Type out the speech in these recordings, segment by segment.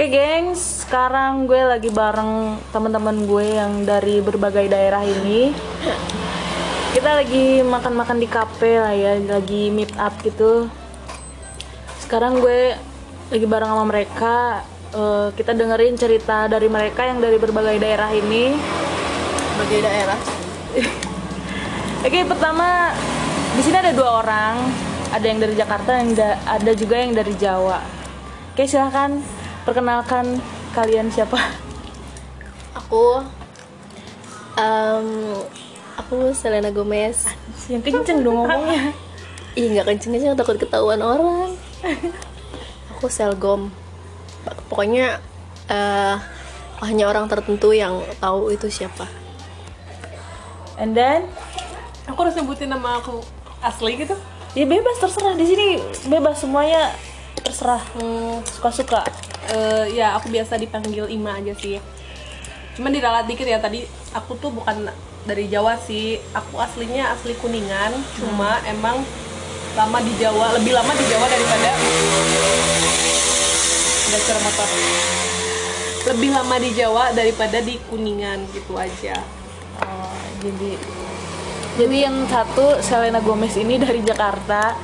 Oke gengs, sekarang gue lagi bareng teman-teman gue yang dari berbagai daerah ini. Kita lagi makan-makan di kafe lah ya, lagi meet up gitu. Sekarang gue lagi bareng sama mereka. Eh, kita dengerin cerita dari mereka yang dari berbagai daerah ini. Bagi daerah. Oke, pertama di sini ada dua orang. Ada yang dari Jakarta, yang da- ada juga yang dari Jawa. Oke, silahkan perkenalkan kalian siapa. Aku em, aku Selena Gomez. Yang kenceng dong ngomongnya. Ih nggak kenceng-kenceng takut ketahuan orang. Aku Selgom. Pokoknya eh hanya orang tertentu yang tahu itu siapa. And then, Aku harus sebutin nama aku asli gitu. ya bebas terserah di sini bebas semuanya terserah Hmm, suka-suka. Eh, ya aku biasa dipanggil Ima aja sih. Cuman diralat dikit ya tadi aku tuh bukan dari Jawa sih. Aku aslinya asli Kuningan, cuma emang lama di Jawa, lebih lama di Jawa daripada ada suara motor. Lebih lama di Jawa daripada di Kuningan gitu aja. Oh, jadi jadi yang satu Selena Gomez ini dari Jakarta,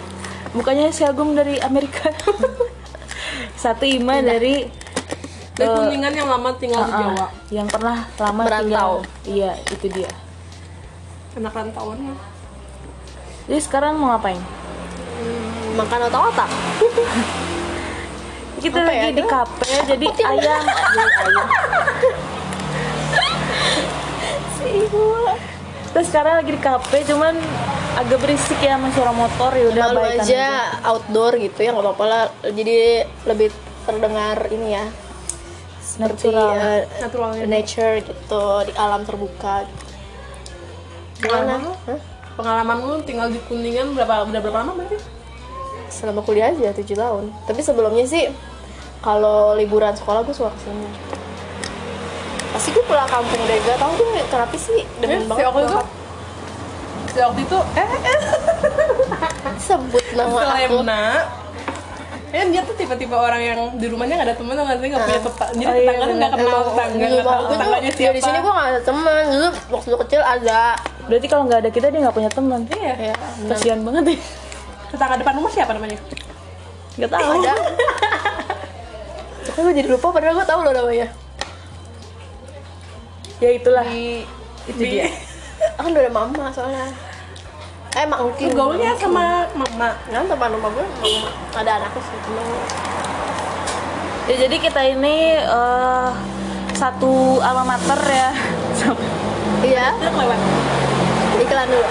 bukannya Selgom dari Amerika. satu Ima dari Dari eh, Kuningan yang lama tinggal di uh-uh, Jawa. yang pernah lama Merantau. tinggal. Iya, itu dia. Anak rantauan ya. Jadi sekarang mau ngapain? Makan otak-otak. Kita Apa lagi ya, di kafe, jadi ayam, jadi ayam. Kita sekarang lagi di kafe, cuman agak berisik ya sama suara motor ya udah Malu baikan aja outdoor gitu ya nggak apa-apa lah. Jadi lebih terdengar ini ya. Seperti Natural. eh, nature gitu di alam terbuka. Pengalaman Gimana? lu? Pengalaman lu tinggal di Kuningan berapa udah berapa lama berarti? selama kuliah aja 7 tahun tapi sebelumnya sih kalau liburan sekolah gue suka ke sini pasti gue pulang kampung deh gak tau gue kenapa sih demen si banget itu si waktu itu eh eh. Sebut nama aku. Selena. Kan dia tuh tipe-tipe orang yang di rumahnya nggak ada temen nggak sih nggak punya tetangga. Jadi Oh, iya, tetangga tuh nggak kenal Emang tetangga waktu itu tetangganya ya siapa. di sini gue gak ada teman. Dulu waktu kecil ada. Berarti kalau nggak ada kita dia nggak punya teman. iya. Ya. Kasihan banget ya. tetangga depan rumah siapa namanya? Nggak tahu. ada. Tapi gue jadi lupa padahal gue tahu loh namanya. Ya itulah. di Itu di dia. kan udah ada mama soalnya eh mak mungkin. Gaulnya sama mama kan teman rumah gue mama ada anaknya sih. Ya jadi kita ini eh, satu alma mater ya. iya. Lewat iklan dulu.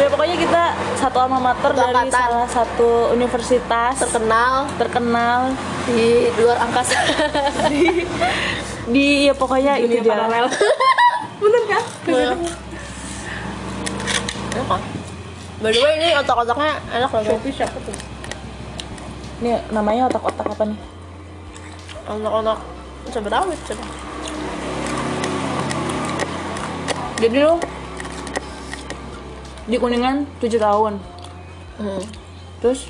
Ya pokoknya kita satu alma mater Satu dari salah satu universitas terkenal. terkenal di luar angkasa. Di ya pokoknya itu dunia dia. paralel. Bener kan By the way ini otak-otaknya enak loh. Shopee siapa tuh Ini namanya otak-otak apa nih? Otak-otak coba tahu coba. Jadi lo di kuningan 7 tahun. Hmm. Terus.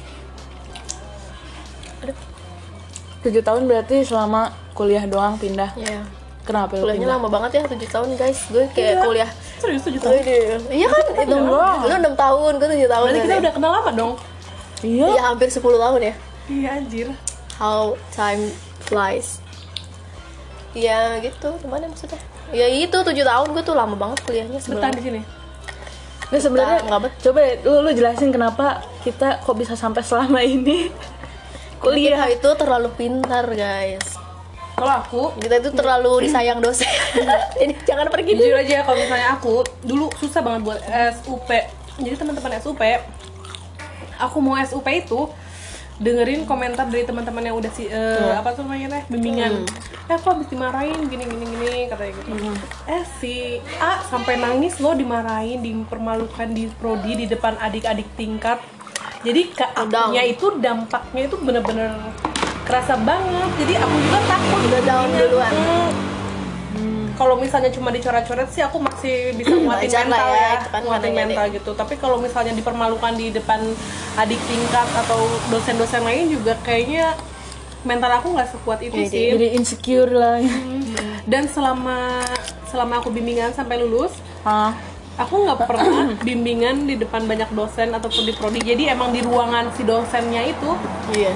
7 tahun berarti selama kuliah doang pindah. Ya. Kenapa lo Kuliahnya pindah? lama banget ya 7 tahun guys. Gue kayak kuliah. Serius tujuh tahun Wih, Iya kan itu lu 6 tahun, gue 7 tahun. berarti kita udah kenal lama dong Iya. ya? Iya hampir 10 tahun ya. iya anjir How time flies. Ya gitu, gimana maksudnya? Ya itu 7 tahun gue tuh lama banget kuliahnya bertahan di sebenarnya. sini Nah sebenarnya nggak bet- coba lu, lu jelasin kenapa kita kok bisa sampai selama ini Kuliah kuliah. itu terlalu pintar guys. Kalau aku Kita itu terlalu disayang dosen. Jadi jangan pergi dulu. jujur aja kalau misalnya aku dulu susah banget buat SUP jadi teman-teman SUP aku mau SUP itu dengerin komentar dari teman-teman yang udah si eh, apa tuh namanya teh? Bimbingan. Eh kok habis dimarahin? Gini gini gini katanya gitu. Eh si A sampai nangis loh dimarahin dipermalukan di prodi di depan adik-adik tingkat. Jadi ke akunya itu dampaknya itu bener-bener kerasa banget. Jadi aku juga takut Udah down duluan. Hmm. kalau misalnya cuma dicoret-coret sih aku masih bisa nguatin Wajar lah mental ya, ya, kan nguatin mental gitu. Tapi kalau misalnya dipermalukan di depan adik tingkat atau dosen-dosen lain juga kayaknya mental aku nggak sekuat itu Iya, sih. jadi insecure lah. Dan selama selama aku bimbingan sampai lulus ah aku nggak pernah bimbingan di depan banyak dosen ataupun di prodi. Jadi emang di ruangan si dosennya itu iya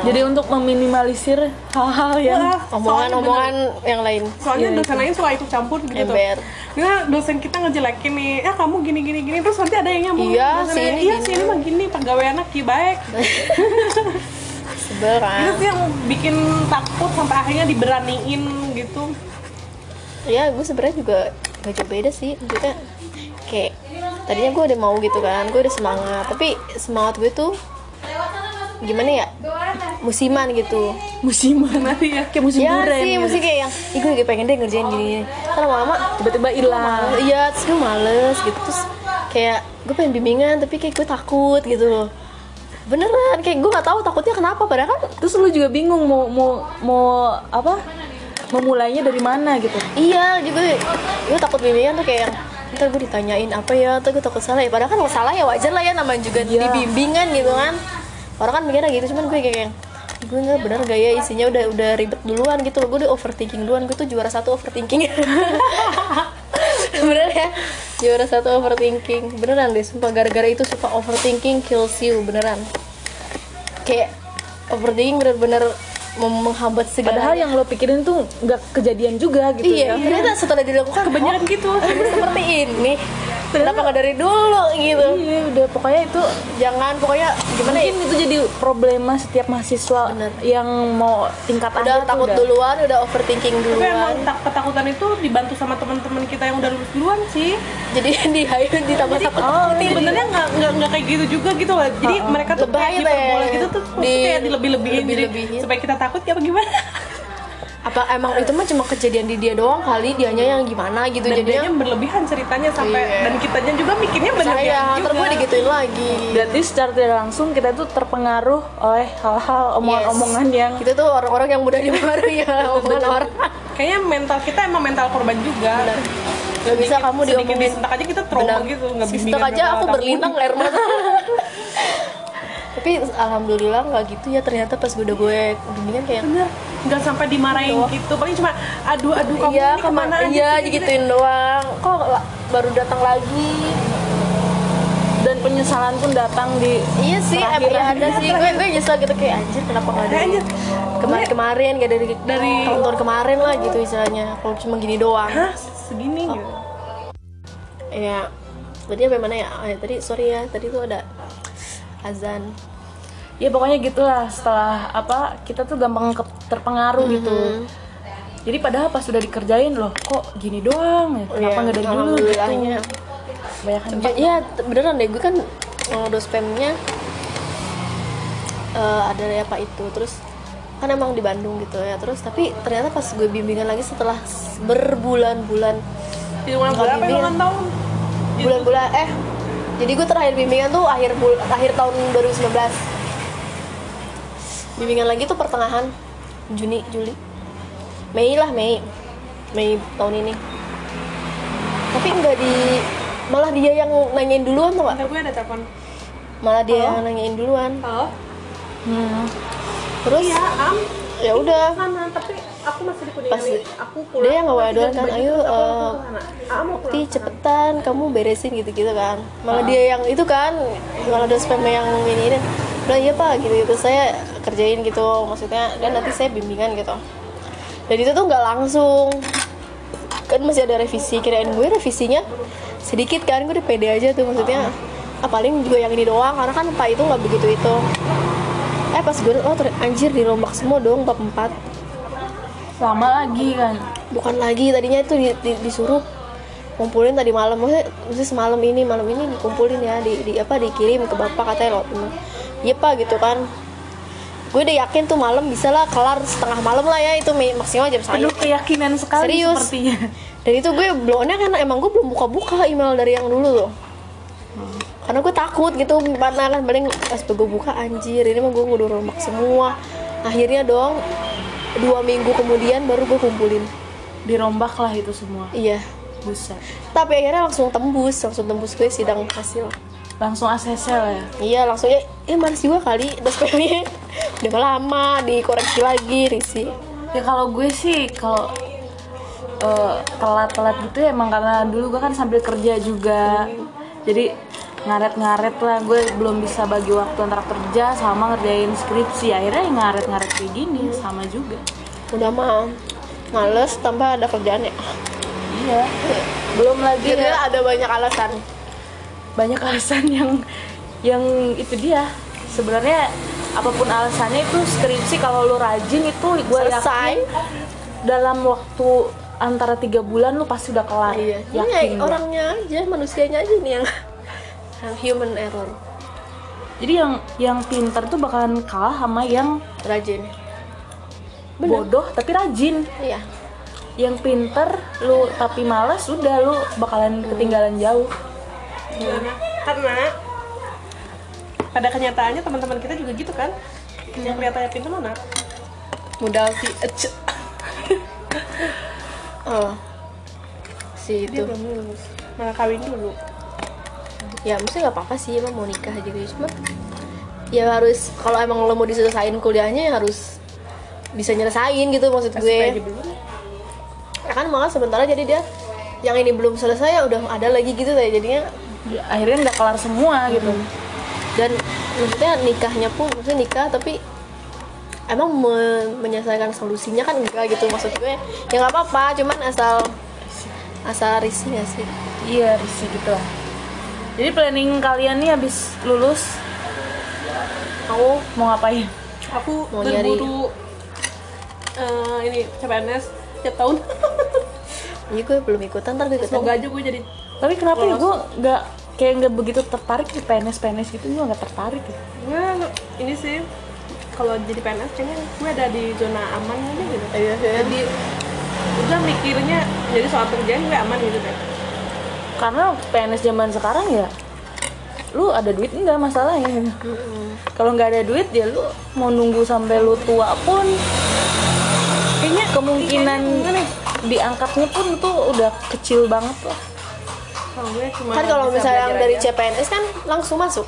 jadi untuk meminimalisir hal-hal yang omongan-omongan yang lain. Soalnya dosen lain suka ikut campur gitu Ember. Nah, dosen kita ngejelekin nih, ya kamu gini gini gini. Terus nanti ada yang nyambung. Iya, dosennya, si ini iya gini." si ini mah gini pegawai anak ki baik. Sebel itu sih yang bikin takut sampai akhirnya diberaniin gitu. Ya gue sebenarnya juga gak jauh beda sih. Maksudnya kayak tadinya gue udah mau gitu kan gue udah semangat. Tapi semangat gue tuh gimana ya musiman gitu. Musiman nanti ya kayak musim ya durian sih gitu. mesti kayak yang Ih, gue lagi pengen deh ngerjain gini kan lama-lama tiba-tiba hilang. iya terus gue males gitu. Terus kayak gue pengen bimbingan tapi kayak gue takut gitu beneran kayak gue nggak tahu takutnya kenapa padahal kan terus lu juga bingung mau mau mau apa? Memulainya dari mana gitu? Iya juga gue takut bimbingan tuh kayak ntar gue ditanyain apa ya ntar gue takut salah ya. Padahal kan kalau salah ya wajar lah ya namanya juga Iya. dibimbingan gitu kan. Orang kan mikirnya gitu cuman gue kayak gue nggak bener gak ya isinya udah udah ribet duluan gitu loh. Gue udah overthinking duluan gue tuh juara satu overthinking. Bener ya? Juara satu overthinking. Beneran deh sumpah gara-gara itu suka overthinking kills you beneran. Kayak overthinking bener-bener menghambat segala padahal yang lo pikirin tuh nggak kejadian juga gitu iya ya. ternyata setelah dilakukan kebanyakan gitu. oh, seperti ini kenapa nggak dari dulu gitu? Iya udah. Pokoknya itu jangan pokoknya gimana ya? mungkin itu jadi problema setiap mahasiswa Bener. yang mau tingkat udah akhir takut udah. duluan udah overthinking tapi emang duluan. tak ketakutan itu dibantu sama teman-teman kita yang udah lulus duluan sih. Jadi di hire ditambah takut oh sebenarnya nggak nggak nggak kayak gitu juga gitu loh. Jadi mereka tuh Lebay kayak ya. hiperbola gitu tuh. Di- kayak dilebih-lebihin. Jadi lebih-lebihin. supaya kita takut ya apa gimana apa emang itu mah cuma kejadian di dia doang kali dianya yang gimana gitu dan jadinya berlebihan ceritanya sampai Iya. dan kitanya juga mikirnya berlebihan saya juga ntar gue digituin lagi Berarti secara tidak langsung kita tuh terpengaruh oleh hal-hal omongan-omongan Yes. yang kita tuh orang-orang yang mudah dipengaruhi ya omongan orang kayaknya mental kita emang mental korban juga Benar. Gak bisa kamu sedikit diomongin disentak aja kita trauma Benar. gitu nggak bimbingan aja aku tahun. berlintang air mata tapi alhamdulillah nggak gitu ya ternyata pas gue udah gue bimbingan kayak bener nggak sampai dimarahin gitu. paling cuma aduh aduh kamu iya ini ke mana iya sih?" digituin doang. Kok baru datang lagi? Dan penyesalan pun datang di iya sih emang Terakhir. ada sih. Gue gue nyesel gitu kayak anjir kenapa nggak dari Anjir. kemarin kemarin gak dari Dari- tahun-tahun kemarin lah gitu istilahnya. Kalau cuma gini doang. Hah? Segini? Oh. gitu ya tadi apa mana ya? Ah, tadi sorry ya tadi tuh ada azan ya pokoknya gitulah setelah apa kita tuh gampang ke- terpengaruh Mm-hmm. gitu jadi padahal pas sudah dikerjain loh kok gini doang ya? Kenapa Iya, nggak dari dulu gitu? banyak kan Ya, iya beneran deh gue kan uh, dospemnya eh, ada ya pak itu terus kan emang di Bandung gitu ya terus tapi ternyata pas gue bimbingan lagi setelah berbulan-bulan di bulan Nggak berapa bimbingan. ulang tahun? Bulan-bulan eh jadi gue terakhir bimbingan tuh akhir bul akhir tahun 2019 bimbingan lagi tuh pertengahan Juni Juli. Mei lah Mei. Mei tahun ini. Tapi nggak di malah dia yang nanyain duluan tuh Bentar, gue ada telepon. Malah dia yang nanyain duluan. Halo? Hmm. terus? Iya am. Ya udah. tapi aku masih di Pas aku pulang dia yang nggak duluan ganti kan ayo aku eh, Ti cepetan kamu beresin gitu-gitu kan. Malah Ah. dia yang itu kan kalau ada spam yang ini ini udah iya pak gitu gitu saya kerjain gitu maksudnya. Dan nanti saya bimbingan gitu. Dan itu tuh nggak langsung. Kan masih ada revisi. Kirain gue revisinya sedikit kan gue udah pede aja tuh maksudnya. Ah, paling juga yang ini doang karena kan pak itu nggak begitu itu. Eh pas gue oh anjir dirombak semua dong bab 4 lama lagi kan? Bukan lagi tadinya itu di- di- disuruh kumpulin tadi malam. Maksudnya, maksudnya semalam ini malam ini dikumpulin ya di, di apa dikirim ke bapak katanya lo iya pak gitu kan. Gue udah yakin tuh malam bisa lah kelar setengah malam lah ya itu maksimal jam penuh saya keyakinan sekali Serius. sepertinya. Dan itu gue blownya kan emang gue belum buka-buka email dari yang dulu loh. Karena gue takut gitu karena kan paling pas gue buka anjir ini mah gue udah rombak semua. Akhirnya dong dua minggu kemudian baru gue kumpulin. Dirombak lah itu semua. Iya. Buset. Tapi akhirnya langsung tembus langsung tembus gue sidang hasil langsung ACC lah ya? Iya langsung ya eh males juga kali? Udah spellnya udah lama dikoreksi lagi risi. Ya kalau gue sih kalau eh, telat-telat gitu ya emang karena dulu gue kan sambil kerja juga. Jadi ngaret-ngaret lah. Gue belum bisa bagi waktu antara kerja sama ngerjain skripsi. Akhirnya ya ngaret-ngaret kayak gini sama juga. Udah mah males tambah ada kerjaan ya. Iya. Belum lagi jadi ya, ada banyak alasan banyak alasan yang yang itu dia. Sebenarnya apa pun alasannya itu skripsi kalau lu rajin itu gue yakin dalam waktu antara tiga bulan lu pasti udah kelar. Iya. Yakin ini gua. orangnya aja manusianya aja nih yang yang human error. Jadi yang yang pinter tuh bakalan kalah sama yang rajin. Bodoh tapi rajin. Iya. Yang pinter lu tapi malas udah lu bakalan ketinggalan jauh Karena, karena pada kenyataannya teman-teman kita juga gitu kan? Yang kelihatannya pintar mana? Modal si ece. Oh. Si dia itu. belum lulus. Malah kawin dulu. Ya mesti nggak apa-apa sih emang mau nikah gitu. Cuma ya harus kalau emang lo mau diselesain kuliahnya ya harus bisa nyelesain gitu maksud gue. ya kan malah sementara jadi dia yang ini belum selesai ya udah ada lagi gitu deh jadinya akhirnya nggak kelar semua gitu. Dan maksudnya nikahnya pun maksudnya nikah tapi emang me- menyelesaikan solusinya kan enggak gitu maksud gue. Ya nggak apa-apa cuman asal asal risih gak sih. Iya risih gitu lah. Jadi planning kalian nih habis lulus aku mau ngapain? Aku Mau nyari- berburu eh, ini CPNS tiap tahun. Iya gue belum ikutan ntar gue ikutan. Semoga aja gue jadi tapi kenapa ya? Gue nggak kayak nggak begitu tertarik di PNS PNS gitu. Gue nggak tertarik ya. Gue ini sih kalau jadi PNS kayaknya gue ada di zona aman aja gitu. Iya, iya. jadi gue mikirnya jadi soal kerjaan gue aman gitu deh karena PNS zaman sekarang ya lu ada duit enggak masalahnya. Kalau nggak ada duit ya lu mau nunggu sampai lu tua pun kayaknya kemungkinan diangkatnya pun tuh udah kecil banget lah kan kalau misalnya yang dari aja. CPNS kan langsung masuk.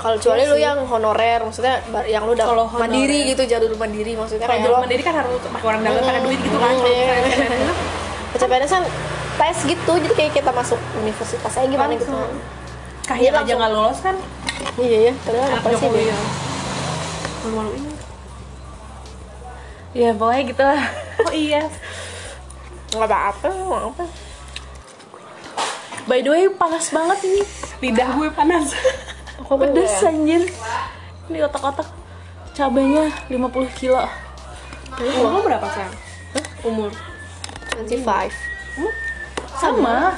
Kalau kecuali lu yang honorer maksudnya yang lu udah Kalau honorer. mandiri gitu jalur mandiri maksudnya kalau jalur mandiri kan harus pakai orang dalam pakai duit gitu kan. Kalau iya. CPNS Ke CPNS kan tes gitu jadi kayak kita masuk universitas aja gimana gitu. Langsung. Iya, kahya aja nggak lolos kan? Iya ya padahal anak apa sih dia? ya? Malu-malu ini ya pokoknya gitu lah. Oh iya. Nggak apa apa nggak apa by the way panas banget ini. Lidah gue panas. Kok pedes gue- anjir. Ini otak-otak cabenya 50 kilo. Umur lo berapa sekarang umur? 25 sama.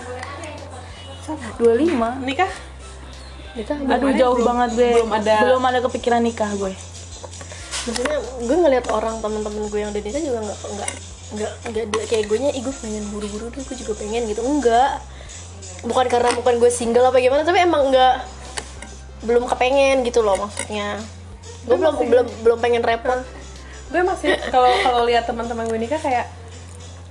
25 nikah? Nikah. Aduh ada, jauh belum- banget gue. Belum ada- belum ada kepikiran nikah gue. Maksudnya gue ngeliat orang teman-teman gue yang udah nikah juga nggak nggak nggak nggak ada- kayak gue nya ih gue pengen buru-buru deh gue juga pengen gitu. Enggak bukan karena bukan gue single apa gimana tapi emang enggak belum kepengen gitu loh maksudnya. Gue belum belum belum pengen repot gue masih kalau kalau lihat teman-teman gue nikah kayak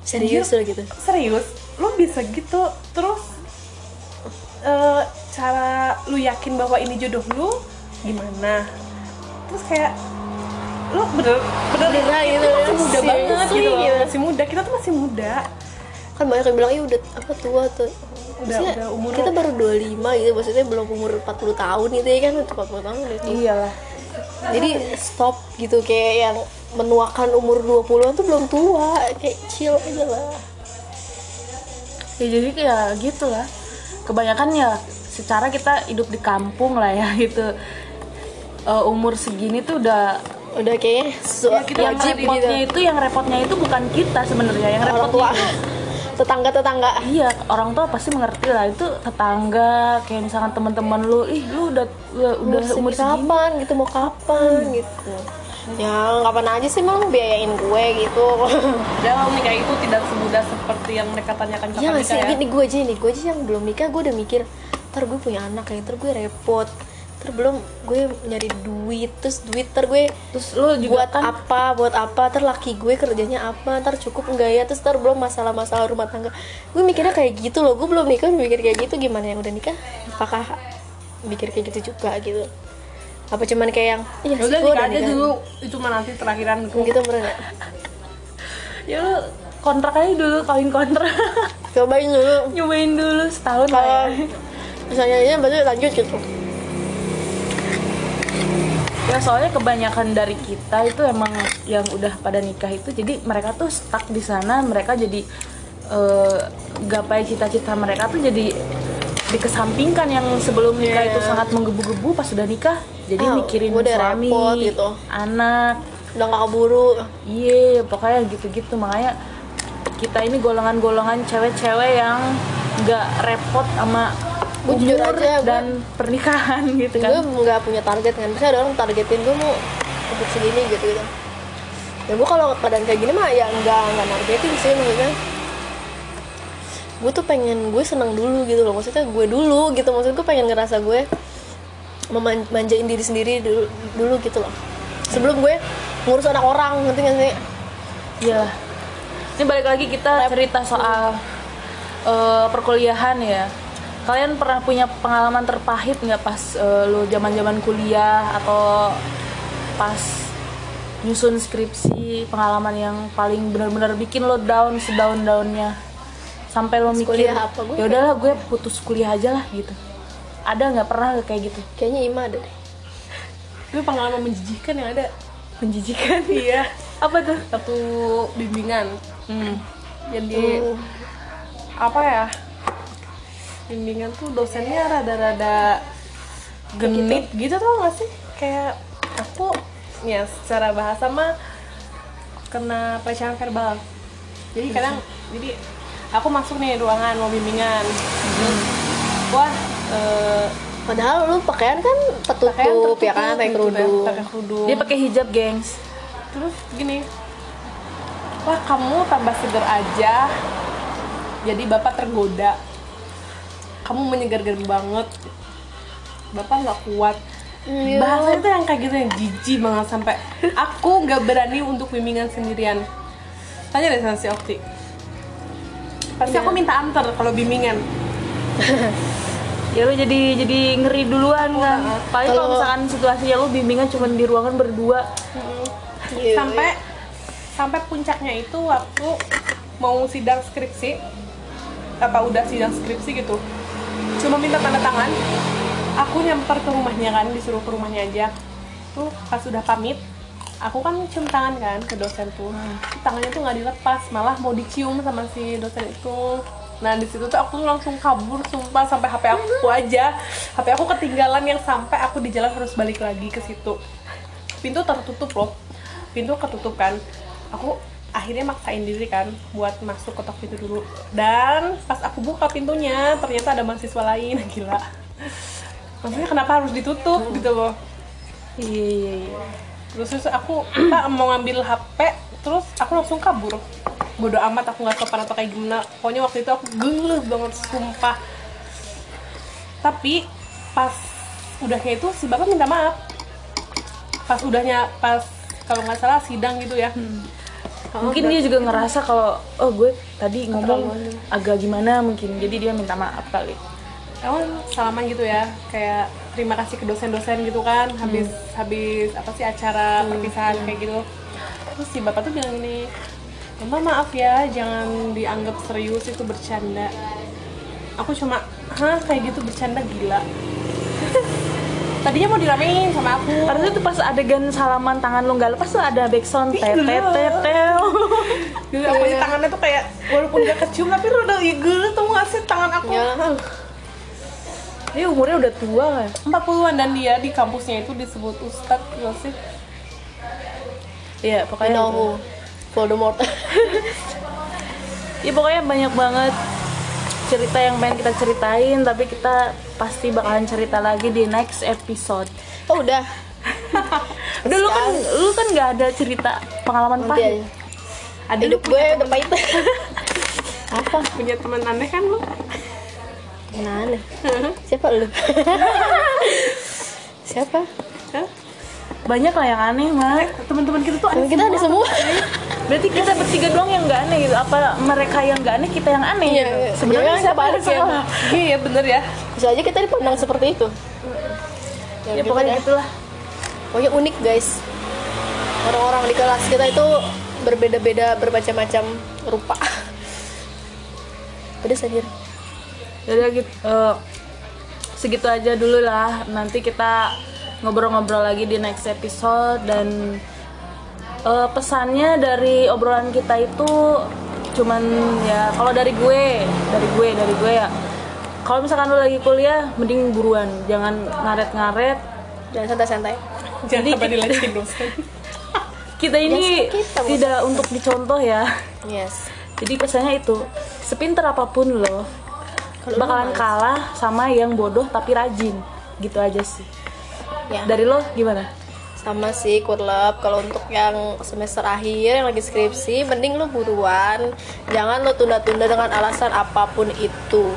serius loh gitu? serius? Lo bisa gitu? Terus eh, cara lu yakin bahwa ini jodoh lu gimana? Terus kayak lo bener bener Beneran itu gitu, masih muda serius banget sih, gitu gitu. masih muda kita tuh masih muda kan banyak yang bilang iya udah apa tua tuh Udah- Maksudnya, udah umur kita baru 25 gitu maksudnya belum umur 40 tahun gitu ya kan udah 40 tahun udah tua. iyalah. Jadi stop gitu kayak yang menuakan umur 20-an tuh belum tua kayak chill aja lah. Ya jadi kayak gitu lah. Kebanyakan ya secara kita hidup di kampung lah ya gitu. Eh, umur segini tuh udah udah kayaknya su- Ya, kita yang repotnya gitu. itu yang repotnya itu bukan kita sebenarnya yang orang repotnya tua. tetangga tetangga iya orang tua pasti mengerti lah. Itu tetangga kayak misalkan teman-teman lu ih lu udah udah, udah umur segini. kapan gitu mau kapan gitu. Ya kapan aja sih mau biayain gue gitu. Dalam nikah itu tidak semudah seperti yang mereka tanyakan ya kapan sih? nikah ya gini gue aja nih gue aja yang belum nikah gue udah mikir ntar gue punya anak ya ntar gue repot ntar belum gue nyari duit terus duit ntar gue terus lu juga buat kan? apa buat apa? Ntar laki gue kerjanya apa? Ntar cukup enggak ya? Terus ntar belum masalah-masalah rumah tangga. Gue mikirnya kayak gitu loh. Gue belum nikah udah mikir kayak gitu. Gimana yang udah nikah? Apakah mikir kayak gitu juga gitu? Apa cuman kayak yang iya ya udah gua nikah aja nikah." dulu. Itu mah nanti terakhiran gitu bener nggak? ya lu kontrak aja dulu kawin kontrak. Cobain dulu. Nyobain dulu setahun kalau ya. misalnya ini berarti lanjut gitu ya soalnya kebanyakan dari kita itu emang yang udah pada nikah itu jadi mereka tuh stuck di sana mereka jadi eh, gapai cita-cita mereka tuh jadi dikesampingkan yang sebelum nikah Iya. itu sangat menggebu-gebu pas sudah nikah jadi Ah, mikirin udah suami repot gitu. anak udah gak keburu iya pokoknya gitu-gitu makanya kita ini golongan-golongan cewek-cewek yang nggak repot sama Gua jujur aja, gua- dan pernikahan gitu gue kan nggak punya target kan. Biasanya ada orang targetin gue mau untuk segini gitu gitu. Dan gue kalau keadaan kayak gini mah ya nggak nggak targetin sih maksudnya. Gue tuh pengen gue seneng dulu gitu loh. Maksudnya gue dulu gitu. Maksud gue pengen ngerasa gue memanjain diri sendiri dulu, dulu gitu loh. Sebelum gue ngurus anak orang ngerti gak sih? Iya. Ini balik lagi kita cerita soal eh, perkuliahan ya. Kalian pernah punya pengalaman terpahit nggak pas eh, lu zaman-zaman kuliah atau pas nyusun skripsi pengalaman yang paling benar-benar bikin lo down sedaun-daunnya sampai lo mikir kuliah apa? Gue ya udahlah gue putus kuliah aja lah gitu. Ada nggak pernah kayak gitu? Kayaknya Ima ada deh. Itu pengalaman menjijikan yang ada? Menjijikan? Iya. Apa tuh? Satu bimbingan. Hmm. jadi Hmm. apa ya bimbingan tuh dosennya rada-rada genit gitu. tau gak sih? Kayak aku ya secara bahasa mah kena pelecehan verbal. Jadi kadang jadi aku masuk nih ruangan mau bimbingan. Terus, wah eh, padahal lu pakaian kan tertutup, pakaian tertutup ya kan pakai gitu, kerudung. pakai kerudung. Dia pakai hijab gengs. Terus gini wah kamu tambah seger aja jadi bapak tergoda kamu menyegar-gar banget. Bapak nggak kuat. Iya. bahasanya tuh yang kayak gitu yang jijik banget. Sampai aku nggak berani untuk bimbingan sendirian. Tanya deh sama si Okti. Pasti aku minta antar kalau bimbingan. Ya lu jadi jadi ngeri duluan kan. Heeh. paling kalau misalkan situasinya lu bimbingan cuma di ruangan berdua. Iya, sampai sampai puncaknya itu waktu mau sidang skripsi. Apa udah sidang skripsi gitu cuma minta tanda tangan. Aku nyamper ke rumahnya kan disuruh ke rumahnya aja. Tuh pas udah pamit aku kan cium tangan kan ke dosen tuh. Tangannya tuh nggak dilepas malah mau dicium sama si dosen itu. Nah di situ tuh aku langsung kabur sumpah sampai HP aku aja. HP aku ketinggalan yang sampai aku di jalan harus balik lagi ke situ. Pintu tertutup loh. Pintu ketutup kan. Aku akhirnya maksain diri kan buat masuk ketok pintu dulu. Dan pas aku buka pintunya ternyata ada mahasiswa lain. Gila. Maksudnya kenapa harus ditutup gitu loh? Iya iya iya. Terus, terus aku Kak, mau ngambil HP terus aku langsung kabur. Bodoh amat aku nggak sopan atau kayak gimana. Pokoknya waktu itu aku geluh banget sumpah. Tapi pas udahnya itu si bapak minta maaf. Pas udahnya pas kalau nggak salah sidang gitu ya mungkin dia juga ngerasa kalau oh gue tadi ngomong agak gimana mungkin jadi dia minta maaf kali. Emang salaman gitu ya? Kayak terima kasih ke dosen-dosen gitu kan? Habis habis apa sih acara perpisahan kayak gitu. Terus si bapak tuh bilang gini mama maaf ya jangan dianggap serius itu bercanda. Aku cuma hah kayak gitu bercanda gila tadinya mau diramein sama aku. Harusnya tuh pas adegan salaman tangan lu nggak lepas tuh ada backsound Iya. tetetetel Jadi aku aja tangannya tuh kayak walaupun gak kecium tapi udah igel tuh gak sih tangan aku? Ya. Dia umurnya udah tua kan? 40-an dan dia di kampusnya itu disebut ustadz gak sih. Iya pokoknya know itu. who. Voldemort. Ya pokoknya banyak banget cerita yang pengen kita ceritain tapi kita pasti bakalan cerita lagi di next episode. Oh udah. Udah lu kan lu kan nggak ada cerita pengalaman pahit. ada hidup gue udah pahit. Apa? Punya teman aneh kan lu? Nah aneh siapa lu? Siapa? Hah? Banyak lah yang aneh mah teman-teman kita tuh aneh kita ada semua. berarti kita bertiga doang yang nggak aneh gitu. Apa mereka yang nggak aneh kita yang aneh? Iya, gitu iya. sebenarnya Jangan siapa ya, salah iya bener ya. Bisa aja kita dipandang seperti itu. Ya gitu pokoknya deh. gitulah. Pokoknya unik guys. Orang-orang di kelas kita itu berbeda-beda bermacam-macam rupa. Pedes anjir jadi gitu eh, segitu aja dulu lah. Nanti kita ngobrol-ngobrol lagi di next episode dan eh, pesannya dari obrolan kita itu cuman ya kalau dari gue dari gue dari gue ya. Kalau misalkan lo lagi kuliah mending buruan jangan ngaret-ngaret. Jangan santai-santai. Jangan Jadi kita- kita ini Just kita, tidak untuk dicontoh ya. Yes. Jadi pesannya itu sepinter apa pun lo Kalau bakalan kalah sama yang bodoh tapi rajin. Gitu aja sih ya. Dari lo gimana? Sama sih kurlap kalau untuk yang semester akhir yang lagi skripsi mending lu buruan. Jangan lo tunda-tunda dengan alasan apa pun itu.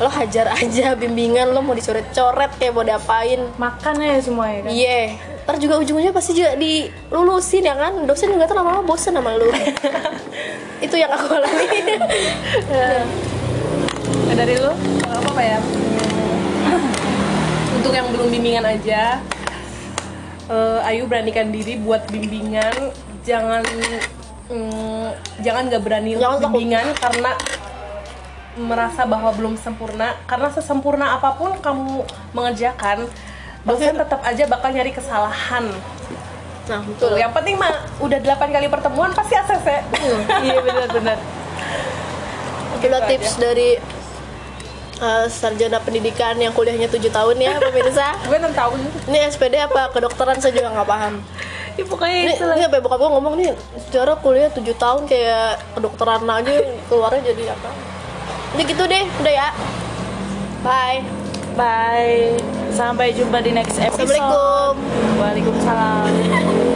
Lo hajar aja bimbingan lo mau dicoret-coret kayak mau diapain. Makan aja semuanya kan? Iya, ntar juga ujung-ujungnya pasti juga dilulusin ya kan? Dosen juga ntar lama-lama bosen sama lu. Itu yang aku alami. Nah, dari lu apa apa ya untuk yang belum bimbingan aja eh, ayo beranikan diri buat bimbingan. Jangan mm, jangan nggak berani Jangan untuk takut. bimbingan karena merasa bahwa belum sempurna. Karena sesempurna apa pun kamu mengerjakan dosen tetap aja bakal nyari kesalahan. Nah betul. Yang penting mah udah 8 kali pertemuan pasti ACC iya benar-benar. Itulah tips dari uh, sarjana pendidikan yang kuliahnya 7 tahun ya pemirsa. Gue 6 tahun. Ini SPD apa kedokteran saya juga nggak paham. Ya pokoknya ini, itu ini sampai bokap gue ngomong nih sejarah kuliah 7 tahun kayak kedokteran aja keluarnya jadi apa? Ini gitu deh udah ya. Bye. Bye. Sampai jumpa di next episode. Assalamualaikum. Waalaikumsalam